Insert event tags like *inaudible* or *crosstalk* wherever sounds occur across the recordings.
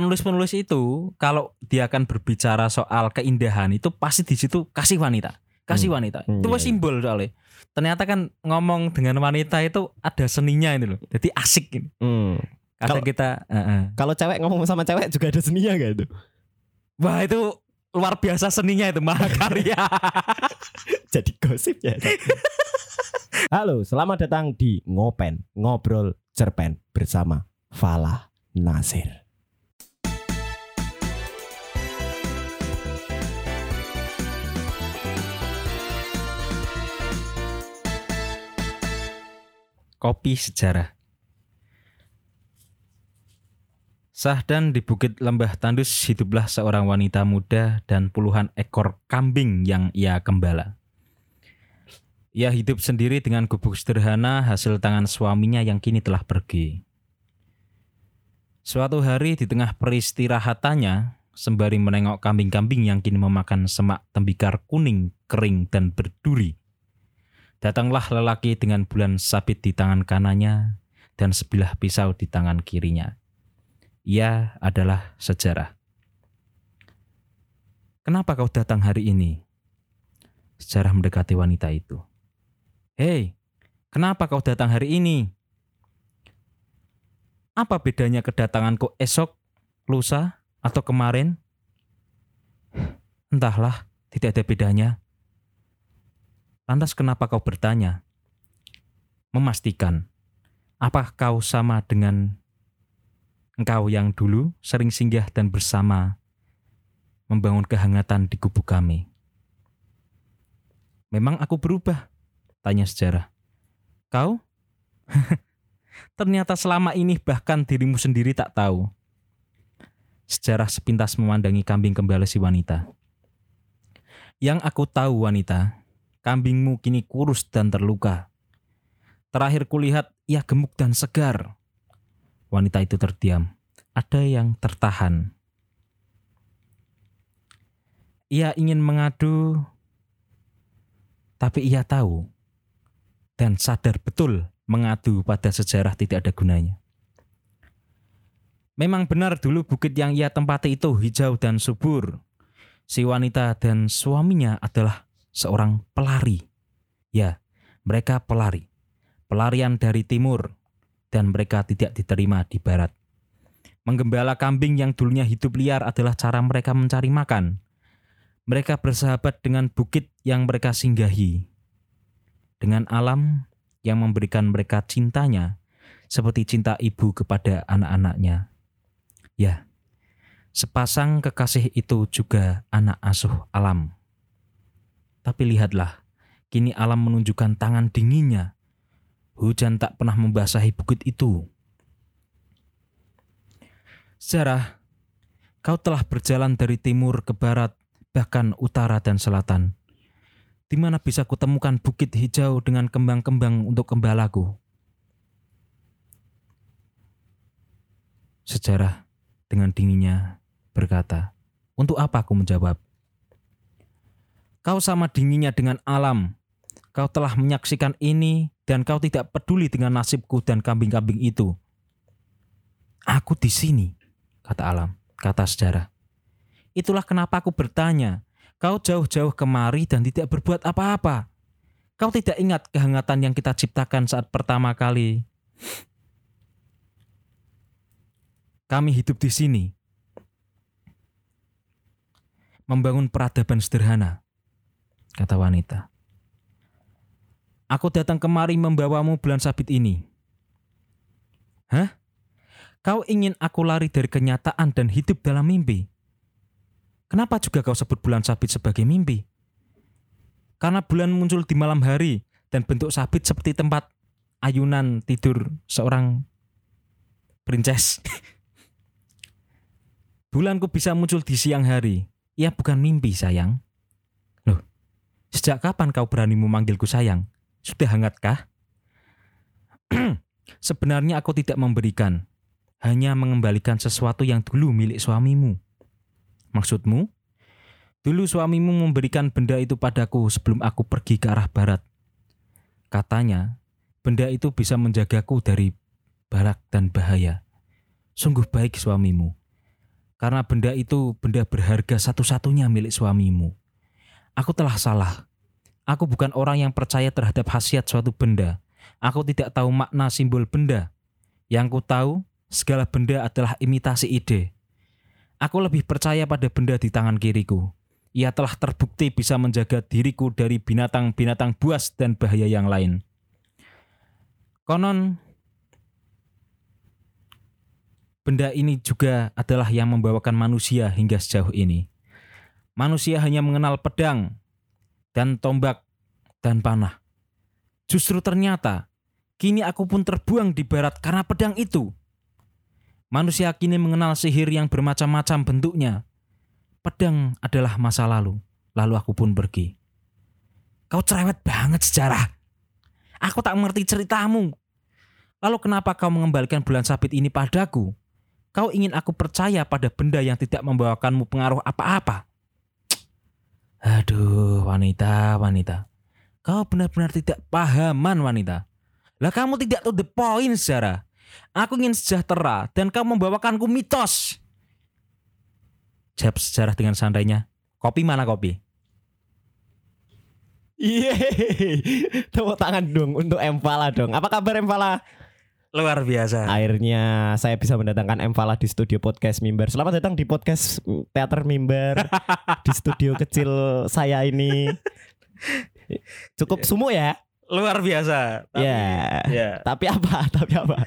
penulis-penulis itu kalau dia akan berbicara soal keindahan itu pasti di situ kasih wanita, kasih Hmm. wanita. Hmm, itu iya, iya. simbol soalnya. Ternyata kan ngomong dengan wanita itu ada seninya ini loh. Jadi asik ini. Hmm. Kalau- kita heeh. Kalau cewek ngomong sama cewek juga ada seninya gak itu? Wah, itu luar biasa seninya itu mahakarya. *laughs* Jadi gosip ya. Halo, selamat datang di Ngopen, Ngobrol Cerpen bersama Falah Nasir. Kopi sejarah. Sahdan di Bukit Lembah Tandus hiduplah seorang wanita muda dan puluhan ekor kambing yang ia gembala. Ia hidup sendiri dengan gubuk sederhana hasil tangan suaminya yang kini telah pergi. Suatu hari di tengah peristirahatannya, sembari menengok kambing-kambing yang kini memakan semak tembikar kuning, kering, dan berduri, datanglah lelaki dengan bulan sabit di tangan kanannya dan sebilah pisau di tangan kirinya. Ia adalah sejarah. Kenapa kau datang hari ini? Sejarah mendekati wanita itu. Hei, kenapa kau datang hari ini? Apa bedanya kedatanganku esok, lusa, atau kemarin? Entahlah, tidak ada bedanya. Lantas kenapa kau bertanya? Memastikan, apakah kau sama dengan engkau yang dulu sering singgah dan bersama membangun kehangatan di kubu kami? Memang aku berubah, tanya sejarah. Kau? *laughs* Ternyata selama ini bahkan dirimu sendiri tak tahu. Sejarah sepintas memandangi kambing kembali si wanita. Yang aku tahu wanita, kambingmu kini kurus dan terluka. Terakhir kulihat ia gemuk dan segar. Wanita itu terdiam. Ada yang tertahan. Ia ingin mengadu, tapi ia tahu dan sadar betul mengadu pada sejarah tidak ada gunanya. Memang benar dulu bukit yang ia tempati itu hijau dan subur. Si wanita dan suaminya adalah seorang pelari. Ya, mereka pelari. Pelarian dari timur dan mereka tidak diterima di barat. Menggembala kambing yang dulunya hidup liar adalah cara mereka mencari makan. Mereka bersahabat dengan bukit yang mereka singgahi. Dengan alam yang memberikan mereka cintanya seperti cinta ibu kepada anak-anaknya. Ya, sepasang kekasih itu juga anak asuh alam. Tapi lihatlah, kini alam menunjukkan tangan dinginnya. Hujan tak pernah membasahi bukit itu. Sejarah, kau telah berjalan dari timur ke barat, bahkan utara dan selatan. Di mana bisa kutemukan bukit hijau dengan kembang-kembang untuk gembalaku? Sejarah dengan dinginnya berkata, "Untuk apa aku menjawab? Kau sama dinginnya dengan alam. Kau telah menyaksikan ini dan kau tidak peduli dengan nasibku dan kambing-kambing itu. Aku di sini, kata alam, kata sejarah. Itulah kenapa aku bertanya. Kau jauh-jauh kemari dan tidak berbuat apa-apa. Kau tidak ingat kehangatan yang kita ciptakan saat pertama kali kami hidup di sini. Membangun peradaban sederhana, kata wanita. Aku datang kemari membawamu bulan sabit ini. Hah? Kau ingin aku lari dari kenyataan dan hidup dalam mimpi? Kenapa juga kau sebut bulan sabit sebagai mimpi? Karena bulan muncul di malam hari dan bentuk sabit seperti tempat ayunan tidur seorang princess. *laughs* Bulanku bisa muncul di siang hari. Ia bukan mimpi, sayang. Sejak kapan kau berani memanggilku sayang? Sudah hangatkah? *clears throat* Sebenarnya aku tidak memberikan, hanya mengembalikan sesuatu yang dulu milik suamimu. Maksudmu? Dulu suamimu memberikan benda itu padaku sebelum aku pergi ke arah barat. Katanya, benda itu bisa menjagaku dari barak dan bahaya. Sungguh baik suamimu. Karena benda itu benda berharga satu-satunya milik suamimu. Aku telah salah. Aku bukan orang yang percaya terhadap khasiat suatu benda. Aku tidak tahu makna simbol benda. Yang ku tahu, segala benda adalah imitasi ide. Aku lebih percaya pada benda di tangan kiriku. Ia telah terbukti bisa menjaga diriku dari binatang-binatang buas dan bahaya yang lain. Konon, benda ini juga adalah yang membawakan manusia hingga sejauh ini. Manusia hanya mengenal pedang dan tombak dan panah. Justru ternyata kini aku pun terbuang di barat karena pedang itu. Manusia kini mengenal sihir yang bermacam-macam bentuknya. Pedang adalah masa lalu, lalu aku pun pergi. Kau cerewet banget sejarah. Aku tak mengerti ceritamu. Lalu kenapa kau mengembalikan bulan sabit ini padaku? Kau ingin aku percaya pada benda yang tidak membawakanmu pengaruh apa-apa? Aduh, wanita, wanita. Kau benar-benar tidak pahaman, wanita. Lah kamu tidak to the point, sejarah. Aku ingin sejahtera dan kau membawakanku mitos. Jawab sejarah dengan santainya. Kopi mana kopi? Iya. Tepuk tangan dong untuk Empala dong. Apa kabar Empala? Luar biasa. Akhirnya saya bisa mendatangkan Empala di studio podcast Mimbar. Selamat datang di podcast Teater Mimbar *laughs* di studio kecil saya ini. Cukup sumuk ya? Luar biasa. Tapi, Ya. ya. Tapi apa? *laughs* Tapi apa?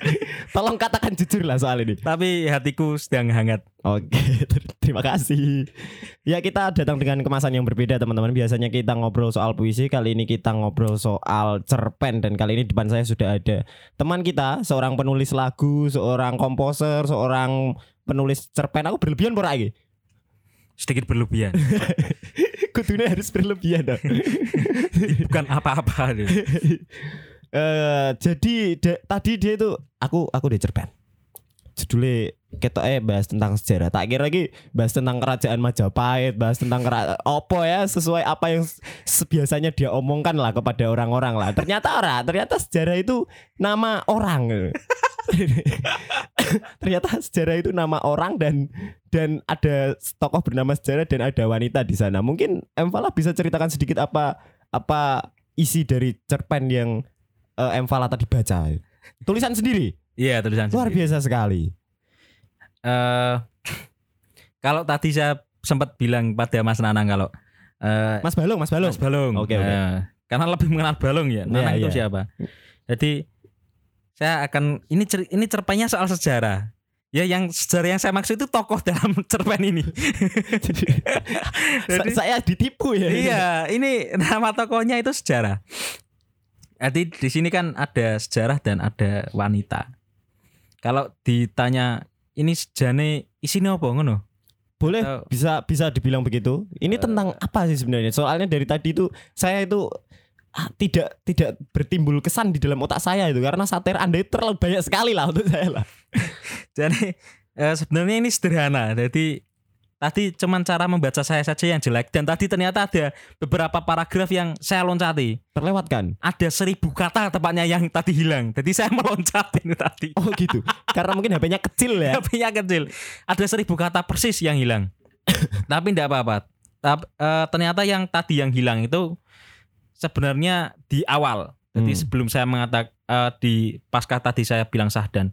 Tolong katakan jujur lah soal ini. Tapi hatiku sedang hangat. Oke, ter- *laughs* terima kasih. Ya kita datang dengan kemasan yang berbeda teman-teman. Biasanya kita ngobrol soal puisi, kali ini kita ngobrol soal cerpen dan kali ini depan saya sudah ada teman kita, seorang penulis lagu, seorang komposer, seorang penulis cerpen. Aku berlebihan pora. Sedikit berlebihan. *laughs* Kudunya harus berlebihan dong. *laughs* Bukan apa-apa. *laughs* Eh, jadi de- tadi dia itu aku aku udah cerpen. Judulnya ketok eh bahas tentang sejarah. Tak kira lagi bahas tentang kerajaan Majapahit, bahas tentang kera- opo ya sesuai apa yang sebiasanya dia omongkan lah kepada orang-orang lah. Ternyata ora, ternyata sejarah itu nama orang. *laughs* ternyata sejarah itu nama orang dan dan ada tokoh bernama sejarah dan ada wanita di sana. Mungkin Emfala bisa ceritakan sedikit apa apa isi dari cerpen yang eh, Emfala tadi baca. Tulisan sendiri. Iya tulisan Luar sendiri. biasa sekali. Eh, kalau tadi saya sempat bilang pada Mas Nanang kalau eh, Mas Balung, Mas Balung. Mas Balung. Oke, oke. Eh, karena lebih mengenal Balung ya. Nanang Iya, itu iya. siapa? Jadi saya akan ini cer, ini cerpennya soal sejarah. Ya yang sejarah yang saya maksud itu tokoh dalam *laughs* cerpen ini. *laughs* Sa- saya ditipu ya. iya, ini nama tokohnya itu sejarah. Jadi di sini kan ada sejarah dan ada wanita. Kalau ditanya ini sejane isinya apa ngono? Boleh Atau- bisa bisa dibilang begitu. Ini Eh. tentang apa sih sebenarnya? Soalnya dari tadi itu saya itu ah, tidak tidak bertimbul kesan di dalam otak saya itu karena satir Anda itu terlalu banyak sekali lah untuk saya lah. *laughs* Jadi eh, sebenarnya ini sederhana. Jadi tadi cuman cara membaca saya saja yang jelek dan tadi ternyata ada beberapa paragraf yang saya loncati. Terlewatkan. Ada seribu kata tepatnya yang tadi hilang. Jadi saya *laughs* meloncat ini tadi. Oh gitu. karena mungkin HP-nya kecil ya. HP-nya kecil. Ada seribu kata persis yang hilang. *coughs* Tapi tidak apa-apa. Eh, ternyata yang tadi yang hilang itu sebenarnya di awal. Jadi Hmm. sebelum saya mengatakan di pasca tadi saya bilang sahdan.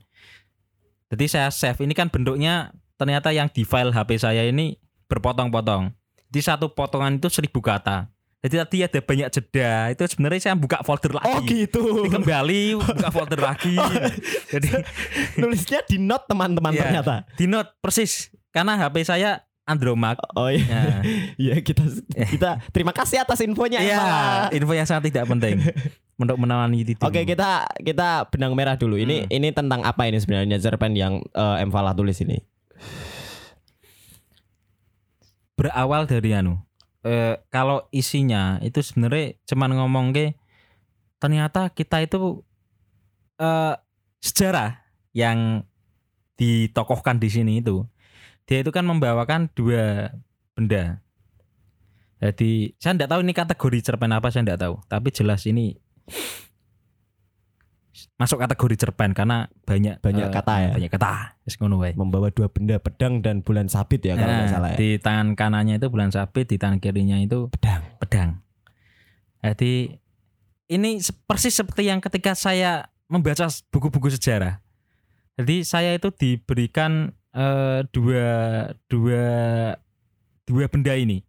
Jadi saya save ini kan bentuknya ternyata yang di file HP saya ini berpotong-potong. Jadi satu potongan itu seribu kata. Jadi tadi ada banyak jeda. Itu sebenarnya saya buka folder lagi. Oh gitu. Jadi kembali buka folder lagi. *laughs* Jadi *laughs* Nulisnya di note teman-teman Iya. ternyata. di note persis karena HP saya Andromax. Oh iya. Ya. *laughs* Iya kita kita terima kasih atas infonya Emma. info yang sangat tidak penting untuk menangani itu. Oke kita kita benang merah dulu. Ini Hmm. ini tentang apa ini sebenarnya cerpen yang eh, Emfala tulis ini? Berawal dari anu. Eh, kalau isinya itu sebenarnya cuman ngomong ke ternyata kita itu eh sejarah yang ditokohkan di sini itu dia itu kan membawakan dua benda. Jadi saya tidak tahu ini kategori cerpen apa saya tidak tahu, tapi jelas ini masuk kategori cerpen karena banyak Banyak eh, kata ya? Banyak kata. Wis ngono wae. Membawa dua benda pedang dan bulan sabit ya kalau nggak Nah, salah ya. Di tangan kanannya itu bulan sabit, di tangan kirinya itu Pedang. pedang. Jadi ini persis seperti yang ketika saya membaca buku-buku sejarah. Jadi saya itu diberikan eh, dua dua dua benda ini.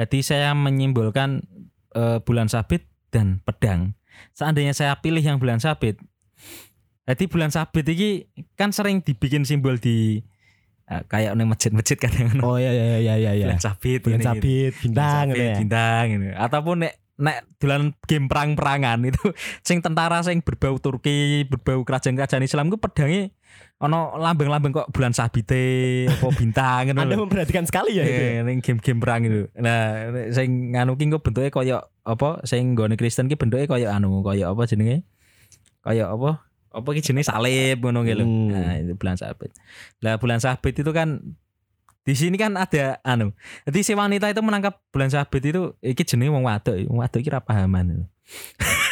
Jadi saya menyimbolkan eh, bulan sabit dan pedang. Seandainya saya pilih yang bulan sabit, jadi bulan sabit ini kan sering dibikin simbol di eh, kayak nih masjid-masjid kadang Oh iya iya iya iya iya. bulan sabit, Bulan ini gitu sabit, bintang Sabit, gitu ya. bintang gitu. ataupun nek nek dolan game perang-perangan itu *laughs* sing tentara sing berbau Turki berbau kerajaan-kerajaan Islam ku pedangnya ono lambang-lambang kok bulan sabite apa bintang *laughs* ngono Anda memperhatikan sekali ya itu. Eh, ning game-game perang itu. Nah, sing nganu ki engko bentuke koyo apa sing nggone Kristen ki bentuke koyo anu koyo apa jenenge? Koyo apa? Apa ki jenenge salib ngono. Hmm. Nah, itu bulan sabit. Lah bulan sabit itu kan di sini kan ada anu. Jadi si wanita itu menangkap bulan sabit itu iki jenenge wong wadok. Wong wadok iki ra pahaman.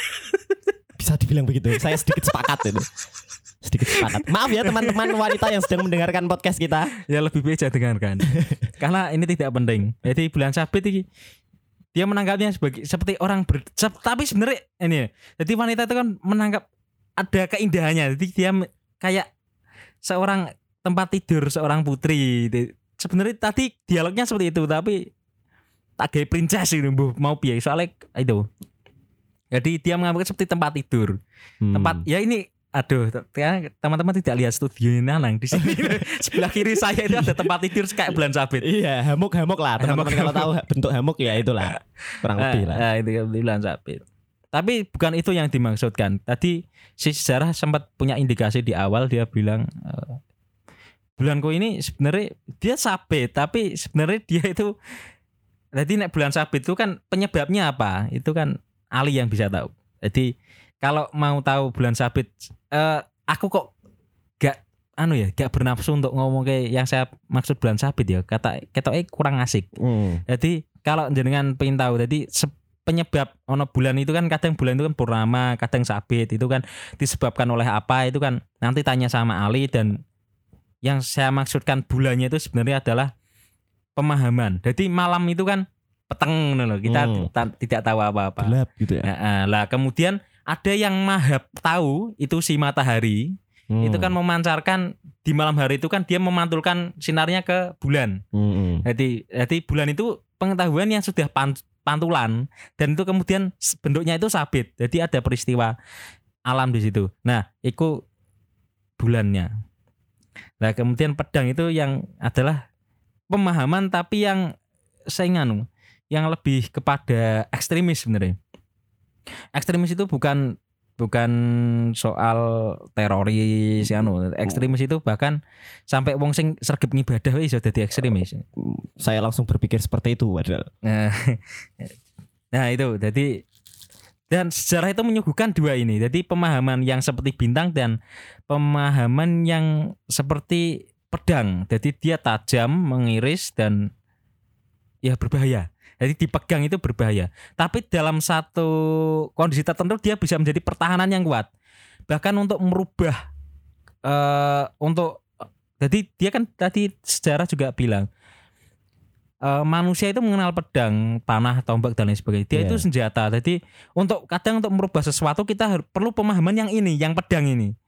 *laughs* Bisa dibilang begitu. Saya sedikit sepakat itu. Sedikit sepakat. Maaf ya teman-teman wanita yang sedang mendengarkan podcast kita. ya lebih baik jangan dengarkan. *laughs* Karena ini tidak penting. Jadi bulan sabit ini dia menangkapnya sebagai seperti orang ber, tapi sebenarnya ini ya, jadi wanita itu kan menangkap ada keindahannya. Jadi dia kayak seorang tempat tidur seorang putri. Sebenarnya tadi dialognya seperti itu tapi tak kayak princess itu Bu. mau piye soalnya itu. Jadi dia mengambil seperti tempat tidur Hmm. tempat ya ini aduh te- teman-teman tidak lihat studio ini Nanang di sini *laughs* sebelah kiri saya itu ada tempat tidur kayak bulan sabit Iya, hamuk-hamuk lah. Teman-teman Hamuk. kalau tahu bentuk hamuk ya itulah. Kurang *laughs* lebih lah. Eh, eh, itu bulan sabit tapi bukan itu yang dimaksudkan. Tadi si sejarah sempat punya indikasi di awal dia bilang eh, bulanku ini sebenarnya dia sabit tapi sebenarnya dia itu jadi nek bulan sabit itu kan penyebabnya apa? Itu kan Ali yang bisa tahu. Jadi kalau mau tahu bulan sabit eh aku kok gak anu ya gak bernafsu untuk ngomong kayak yang saya maksud bulan sabit ya kata ketoknya kurang asik. Hmm. jadi kalau jenengan pengen tahu, jadi se- penyebab ono bulan itu kan kadang bulan itu kan purnama, kadang sabit itu kan disebabkan oleh apa itu kan nanti tanya sama Ali dan yang saya maksudkan bulannya itu sebenarnya adalah pemahaman. Jadi malam itu kan peteng loh. Kita Hmm. tidak tahu apa-apa. Gelap gitu ya. Nah, ah, lah kemudian ada yang mahab tahu itu si matahari Hmm. itu kan memancarkan di malam hari itu kan dia memantulkan sinarnya ke bulan. Hmm. Jadi jadi bulan itu pengetahuan yang sudah pan- pantulan dan itu kemudian bentuknya itu sabit. Jadi ada peristiwa alam di situ. Nah, itu bulannya. Nah, kemudian pedang itu yang adalah pemahaman tapi yang saya nganu, yang lebih kepada ekstremis sebenarnya. Ekstremis itu bukan bukan soal teroris ya anu. Ekstremis itu bahkan sampai wong sing sergap ngibadah iso dadi ekstremis. Saya langsung berpikir seperti itu padahal. Nah, *laughs* nah itu jadi dan sejarah itu menyuguhkan dua ini. Jadi pemahaman yang seperti bintang dan pemahaman yang seperti pedang. Jadi dia tajam, mengiris dan ya berbahaya. Jadi dipegang itu berbahaya. Tapi dalam satu kondisi tertentu dia bisa menjadi pertahanan yang kuat. Bahkan untuk merubah eh untuk jadi dia kan tadi sejarah juga bilang eh, manusia itu mengenal pedang, panah, tombak dan lain sebagainya. Dia Iya. itu senjata. Jadi untuk kadang untuk merubah sesuatu kita perlu pemahaman yang ini, yang pedang ini.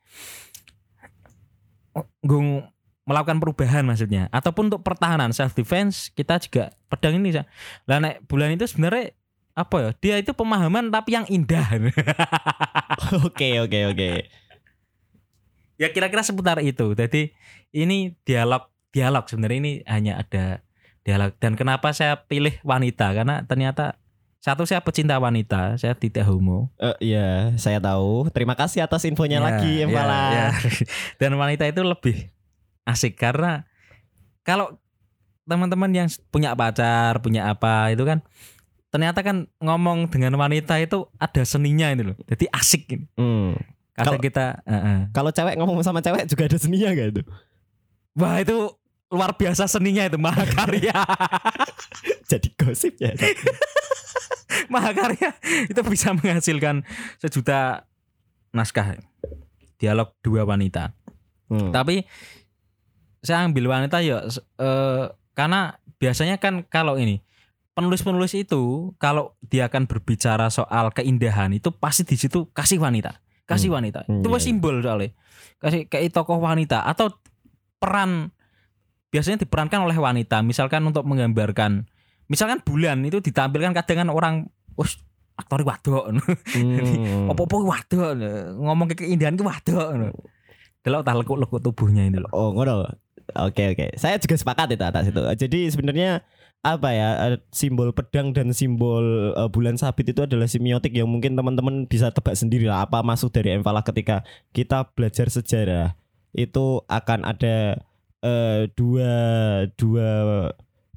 Oh, Gung melakukan perubahan maksudnya ataupun untuk pertahanan self defense kita juga pedang ini lah nek bulan itu sebenarnya apa ya dia itu pemahaman tapi yang indah *laughs* Oke oke oke. ya kira-kira seputar itu jadi ini dialog dialog sebenarnya ini hanya ada dialog dan kenapa saya pilih wanita karena ternyata satu saya pecinta wanita saya tidak homo Eh, Iya, saya tahu. Terima kasih atas infonya Ya, lagi, ya, Embala. ya. *laughs* dan wanita itu lebih asik karena kalau teman-teman yang punya pacar punya apa itu kan ternyata kan ngomong dengan wanita itu ada seninya itu loh jadi asik ini Hmm. Kalau- kita eh, eh. Kalau cewek ngomong sama cewek juga ada seninya gak itu? wah itu luar biasa seninya itu mahakarya *laughs* Jadi gosip ya. *laughs* mahakarya itu bisa menghasilkan sejuta naskah dialog dua wanita. Hmm. Tapi saya ambil wanita ya s- eh, karena biasanya kan kalau ini penulis-penulis itu kalau dia akan berbicara soal keindahan itu pasti di situ kasih wanita, kasih Hmm. wanita. Hmm, Itu iya, wes simbol soalnya. Kasih kayak tokoh wanita atau peran biasanya diperankan oleh wanita misalkan untuk menggambarkan misalkan bulan itu ditampilkan kadang kan orang us aktor wadok *laughs* Hmm. opo-opo wadok ngomong ke keindahan itu wadok delok tak lekuk-lekuk tubuhnya itu loh Oh ngono. Oke oke. Saya juga sepakat itu atas itu. Jadi sebenarnya apa ya eh, simbol pedang dan simbol eh, bulan sabit itu adalah semiotik yang mungkin teman-teman bisa tebak sendiri lah apa maksud dari Enfalah ketika kita belajar sejarah itu akan ada eh, dua dua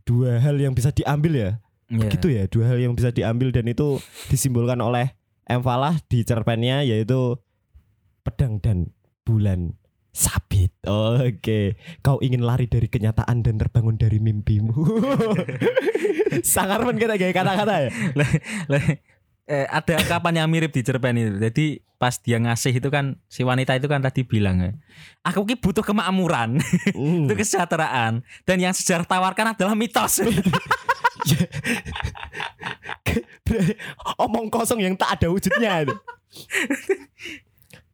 dua hal yang bisa diambil ya Iya. gitu ya dua hal yang bisa diambil dan itu disimbolkan oleh Enfalah di cerpennya yaitu pedang dan bulan sabit. Oke, kau ingin lari dari kenyataan dan terbangun dari mimpimu. *laughs* Sangar men kita kayak kata-kata ya. Eh, ada ungkapan yang mirip di cerpen itu. Jadi pas dia ngasih itu kan si wanita itu kan tadi bilang ya, aku ki butuh kemakmuran, Hmm. *laughs* butuh kesejahteraan dan yang sejarah tawarkan adalah mitos. *laughs* Omong kosong yang tak ada wujudnya itu.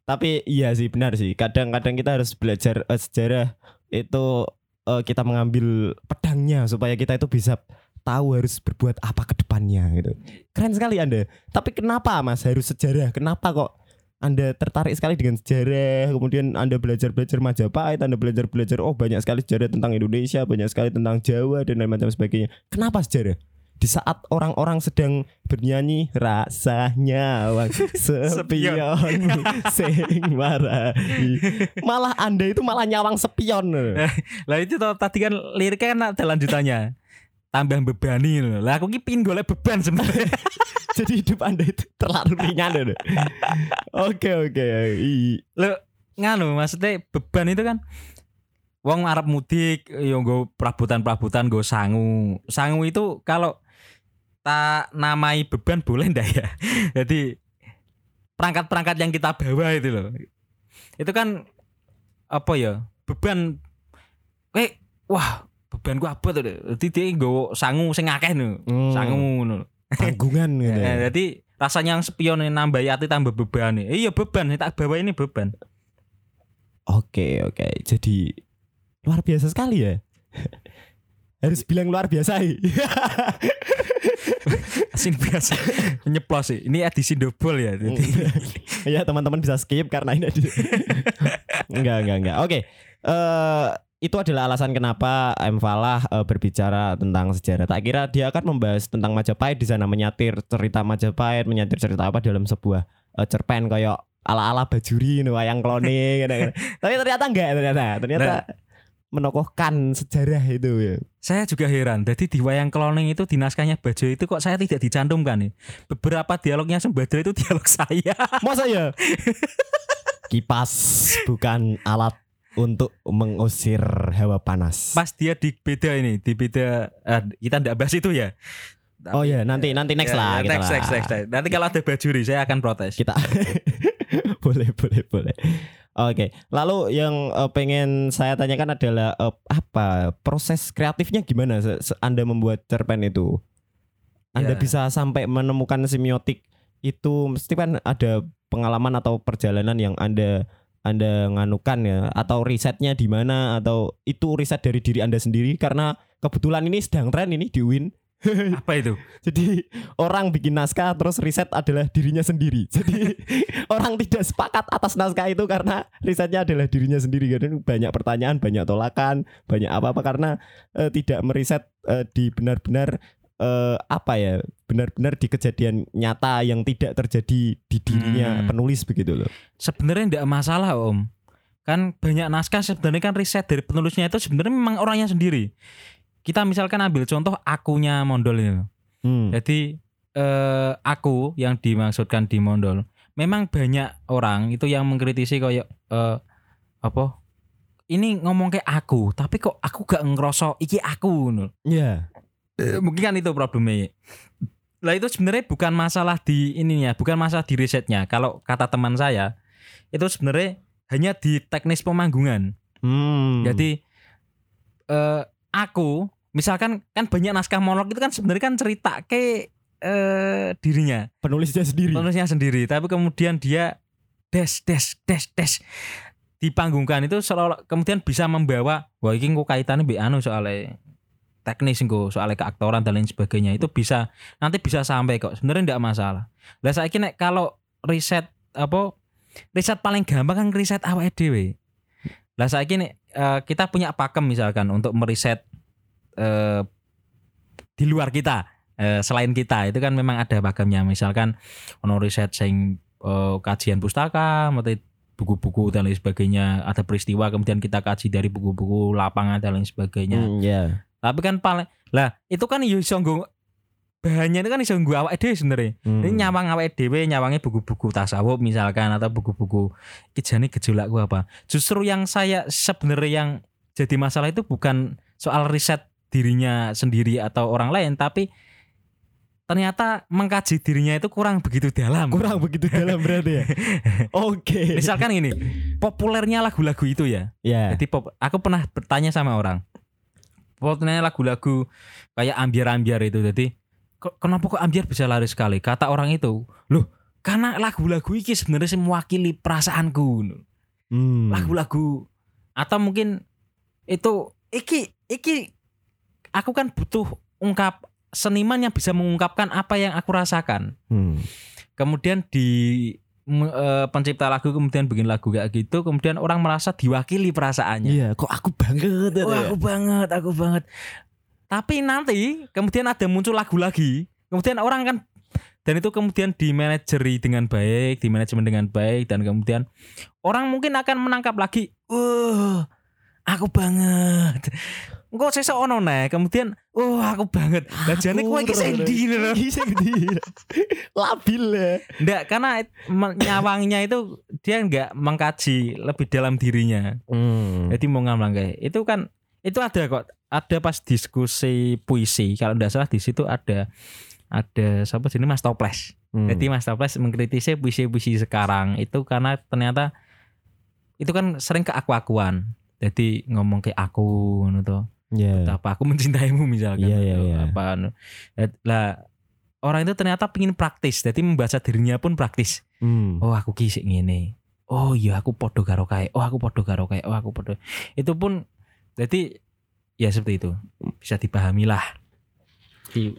Tapi iya sih benar sih. Kadang-kadang kita harus belajar eh, sejarah itu eh, kita mengambil pedangnya supaya kita itu bisa tahu harus berbuat apa ke depannya gitu. Keren sekali Anda. Tapi kenapa Mas harus sejarah? Kenapa kok anda tertarik sekali dengan sejarah, kemudian Anda belajar-belajar Majapahit, Anda belajar-belajar oh banyak sekali sejarah tentang Indonesia, banyak sekali tentang Jawa dan lain macam sebagainya. Kenapa sejarah? Di saat orang-orang sedang bernyanyi rasanya wang *laughs* sepion *laughs* sing marahi. Malah Anda itu malah nyawang sepion. *laughs* Lah itu toh, tadi kan liriknya kan ada lanjutannya. Tambah bebani loh. Lah aku ki pingin golek beban sebenarnya. Jadi hidup Anda itu terlalu ringan. loh. Oke oke. Lo nganu maksudnya beban itu kan Wong Arab mudik yo nggo perabotan-perabotan nggo sangu. Sangu itu kalau tak namai beban boleh ndak ya? *laughs* Jadi perangkat-perangkat yang kita bawa itu loh. Itu kan apa ya? Beban eh wah beban gua apa tuh? Jadi dia nggo sangu sing akeh no. Hmm. Sangu ngono. tanggungan *laughs* gitu. Eh, jadi rasanya yang spion ini nambah hati tambah beban nih. Iya beban, tak bawa ini beban. Oke oke. Jadi luar biasa sekali ya. *laughs* Harus bilang luar biasa. Asin biasa *laughs* nyeplos sih. Ini edisi double ya. *laughs* Ya teman-teman bisa skip karena ini ada- *laughs* enggak enggak enggak. Oke. Eh itu adalah alasan kenapa M Falah eh, berbicara tentang sejarah. Tak kira dia akan membahas tentang Majapahit di sana menyatir cerita Majapahit, menyatir cerita apa dalam sebuah eh, cerpen kayak ala-ala bajuri wayang klone gitu, gitu. Tapi ternyata enggak ternyata. Ternyata menokohkan sejarah itu ya. saya juga heran. Jadi di wayang kloning itu di naskahnya Bajo itu kok saya tidak dicantumkan nih. Beberapa dialognya Sembadra itu *laughs* dialog saya. Masa ya? Kipas bukan alat untuk mengusir hawa panas. Pas dia di beda ini, di beda eh, kita tidak bahas itu ya. Oh ya, nanti nanti next Ya, lah. ya, kita next, lah. next, next, next. Nanti kalau ada bajuri saya akan protes. Kita *laughs* boleh boleh boleh. Oke, lalu yang eh, pengen saya tanyakan adalah eh, apa proses kreatifnya gimana se- se- Anda membuat cerpen itu? Anda Ya. bisa sampai menemukan semiotik itu mesti kan ada pengalaman atau perjalanan yang Anda Anda nganukan ya atau risetnya di mana atau itu riset dari diri Anda sendiri karena kebetulan ini sedang tren ini di UIN. *laughs* Apa itu? Jadi orang bikin naskah terus riset adalah dirinya sendiri. *laughs* Jadi orang tidak sepakat atas naskah itu karena risetnya adalah dirinya sendiri. Karena banyak pertanyaan, banyak tolakan, banyak apa-apa karena eh, tidak meriset eh, di benar-benar eh, apa ya, benar-benar di kejadian nyata yang tidak terjadi di dirinya Hmm. penulis begitu loh. Sebenarnya tidak masalah om. Kan banyak naskah sebenarnya kan riset dari penulisnya itu sebenarnya memang orangnya sendiri. Kita misalkan ambil contoh akunya Mondol ini. Hmm. Jadi eh, aku yang dimaksudkan di Mondol, memang banyak orang itu yang mengkritisi kayak eh, apa? Ini ngomong kayak aku, tapi kok aku gak ngerosok iki aku ngono. Ya. Eh, mungkin kan itu problemnya. Lah itu sebenarnya bukan masalah di ininya, bukan masalah di risetnya. Kalau kata teman saya, itu sebenarnya hanya di teknis pemanggungan. Hmm. Jadi eh aku misalkan kan banyak naskah monolog itu kan sebenarnya kan cerita ke eh dirinya, penulisnya sendiri. penulisnya sendiri, tapi kemudian dia des des des des. Dipanggungkan itu seolah kemudian bisa membawa wah ini kok kaitannya be anu soalnya teknis kok soalnya keaktoran dan lain sebagainya. Itu bisa nanti bisa sampai kok. Sebenarnya tidak masalah. Lah saya nek kalau riset apa riset paling gampang kan riset awake dhewe. Lah saya nek eh, kita punya pakem misalkan untuk meriset eh, di luar kita eh, selain kita. Itu kan memang ada pakemnya misalkan ono riset sing eh, kajian pustaka atau buku-buku dan lain sebagainya. Ada peristiwa kemudian kita kaji dari buku-buku lapangan dan lain sebagainya. Hmm, ya. tapi kan paling lah itu kan yo iso nggo bahannya itu kan iso nggo awake dhewe sebenarnya. Hmm. ini nyawang awake dhewe nyawangnya buku-buku tasawuf misalkan atau buku-buku kijane gejolakku apa. Justru yang saya sebenarnya yang jadi masalah itu bukan soal riset dirinya sendiri atau orang lain tapi ternyata mengkaji dirinya itu kurang begitu dalam Kurang begitu dalam berarti ya. *laughs* Oke. misalkan ini populernya lagu-lagu itu ya Ya. jadi pop, aku pernah bertanya sama orang populernya lagu-lagu kayak ambiar-ambiar itu jadi kok kenapa kok ambiar bisa laris sekali kata orang itu loh karena lagu-lagu ini sebenarnya mewakili perasaanku Hmm. lagu-lagu atau mungkin itu iki iki aku kan butuh ungkap seniman yang bisa mengungkapkan apa yang aku rasakan. Hmm. kemudian di eh, pencipta lagu kemudian bikin lagu kayak gitu kemudian orang merasa diwakili perasaannya. Iya, kok aku banget ya. wah aku banget aku banget. Tapi nanti kemudian ada muncul lagu lagi. Kemudian orang kan dan itu kemudian di manajeri dengan baik di manajemen dengan baik dan kemudian orang mungkin akan menangkap lagi wah aku banget Engko sesuk ono nih kemudian wah aku banget lah jane kowe iki sing ndi lho Iki sing ndi? *laughs* Labil ya. Nggak, karena nyawangnya itu dia nggak mengkaji lebih dalam dirinya. Hmm. Jadi mau ngamlang kayak itu kan itu ada kok ada pas diskusi puisi kalau tidak salah di situ ada ada siapa sini Mas Toples. Hmm. Jadi Mas Toples mengkritisi puisi-puisi sekarang itu karena ternyata itu kan sering keaku-akuan. Jadi ngomong kayak aku ngono tuh. ya. Apa aku mencintaimu misalkan. Iya, atau iya. Apa anu. Eh, Lah orang itu ternyata pingin praktis. Jadi membaca dirinya pun praktis. Hmm. oh aku ki sik ngene oh iya aku podo karo kae oh aku podo karo kae oh aku podo itu pun jadi ya seperti itu bisa dipahami lah Di-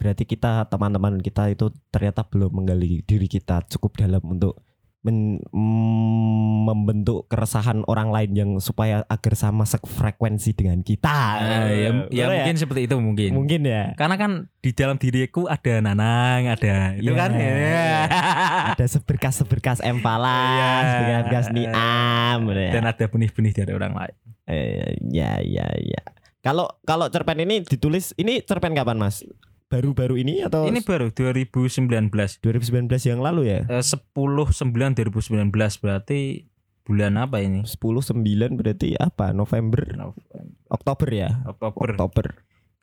Berarti kita teman-teman kita itu ternyata belum menggali diri kita cukup dalam untuk men- mm, membentuk keresahan orang lain yang supaya agar sama sefrekuensi dengan kita. Ah, ya, ya Bener mungkin seperti itu mungkin mungkin ya. karena kan di dalam diriku ada nanang ada itu Iya. kan *laughs* ya. Ada seberkas-seberkas empalas, Iya. seberkas niam, bener ya. dan ada benih-benih dari orang lain Eh, ya ya ya. Kalau kalau cerpen ini ditulis ini cerpen kapan Mas? Baru-baru ini atau ini baru 2019 2019 yang lalu ya? Eh, 10 9 2019 berarti bulan apa ini 10 9 berarti apa? November, Oktober ya? Oktober Oktober.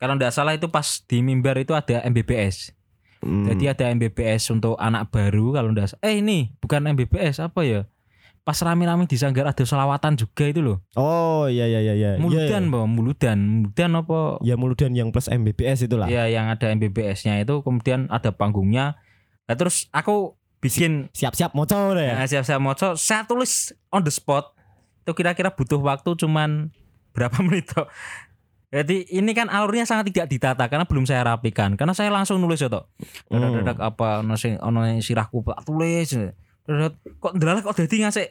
kalau tidak salah itu pas di mimbar itu ada MBBS Hmm. Jadi ada MBBS untuk anak baru kalau ndak eh ini bukan MBBS apa ya? Pas rame-rame di Sanggar ada selawatan juga itu loh. Oh iya iya iya iya. Muludan, Iya, Mbak, Muludan. Muludan apa? Ya Muludan yang plus MBBS itulah. Ya yang ada MBBS-nya itu kemudian ada panggungnya. Nah, terus aku bikin Siap-siap moco udah ya. nah, siap-siap moco, saya tulis on the spot. Itu kira-kira butuh waktu cuman *laughs* berapa menit toh. Jadi ini kan alurnya sangat tidak ditata karena belum saya rapikan. Karena saya langsung nulis ya toh. Hmm. dadak apa ono sirahku tulis Dadak, kok ndelalah kok dadi ngasih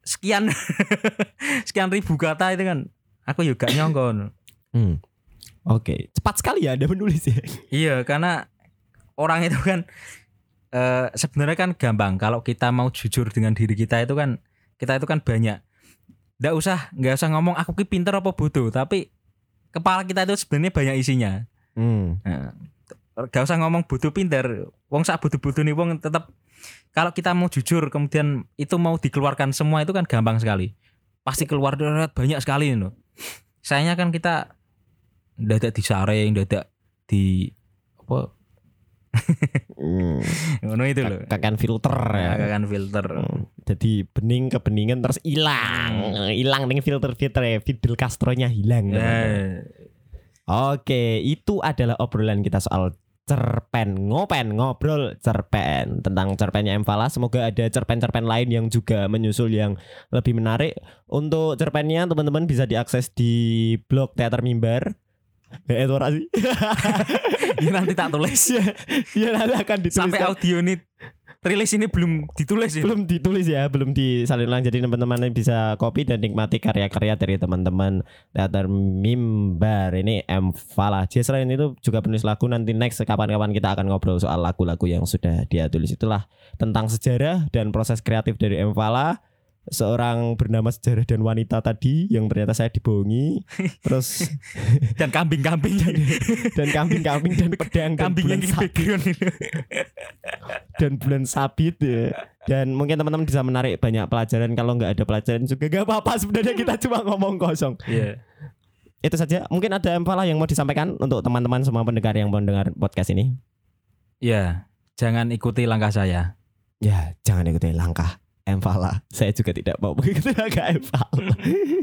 sekian *laughs* sekian ribu kata itu kan aku juga nyongkon Hmm. Oke, cepat sekali ya Anda menulis ya. iya karena orang itu kan eh, sebenarnya kan gampang kalau kita mau jujur dengan diri kita itu kan kita itu kan banyak nggak usah nggak usah ngomong aku ki pinter apa bodoh tapi kepala kita itu sebenarnya banyak isinya Hmm. Nah, gak usah ngomong bodoh pinter. Wong sak bodoh-bodoh nih wong tetap kalau kita mau jujur kemudian itu mau dikeluarkan semua itu kan gampang sekali. Pasti keluar darat banyak sekali loh. Sayangnya kan kita dadak disaring, dadak di apa Hmm, *laughs* Ngono itu loh. kakan filter ya. Kan filter. Hmm, Jadi bening ke beningan terus hilang, hilang nih filter filter ya. Fidel Castro-nya hilang. teman-teman. Ya. Oke, itu adalah obrolan kita soal cerpen ngopen ngobrol cerpen tentang cerpennya Emfala. Semoga ada cerpen-cerpen lain yang juga menyusul yang lebih menarik. Untuk cerpennya teman-teman bisa diakses di blog Teater Mimbar. Eh, itu sih. *laughs* Ya nanti tak tulis. ya, *laughs* ya nanti akan ditulis. Sampai audio ini rilis ini belum ditulis ya. belum ditulis ya, belum disalin ulang. Jadi teman-teman bisa copy dan nikmati karya-karya dari teman-teman teater mimbar ini M Fala. Dia selain itu juga penulis lagu. Nanti next kapan-kapan kita akan ngobrol soal lagu-lagu yang sudah dia tulis itulah tentang sejarah dan proses kreatif dari M Fala. Seorang bernama sejarah dan wanita tadi yang ternyata saya dibohongi, *laughs* terus *laughs* Dan kambing-kambing. *laughs* dan kambing-kambing dan pedang dan kambing bulan yang itu. Dan bulan sabit ya. Dan mungkin teman-teman bisa menarik banyak pelajaran kalau nggak ada pelajaran juga nggak apa-apa sebenarnya kita cuma ngomong kosong. Iya. Itu saja. Mungkin ada Empala yang mau disampaikan untuk teman-teman semua pendengar yang mendengar podcast ini. Ya, jangan ikuti langkah saya. Ya, jangan ikuti langkah Empala. Saya juga tidak mau mengikuti langkah Empala.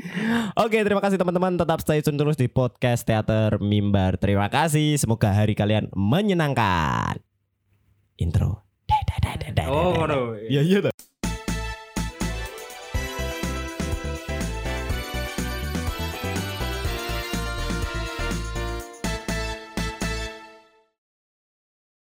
*laughs* Oke, terima kasih teman-teman. Tetap stay tune terus di podcast Teater Mimbar. Terima kasih. Semoga hari kalian menyenangkan. Intro. Oh. Ya iya. toh.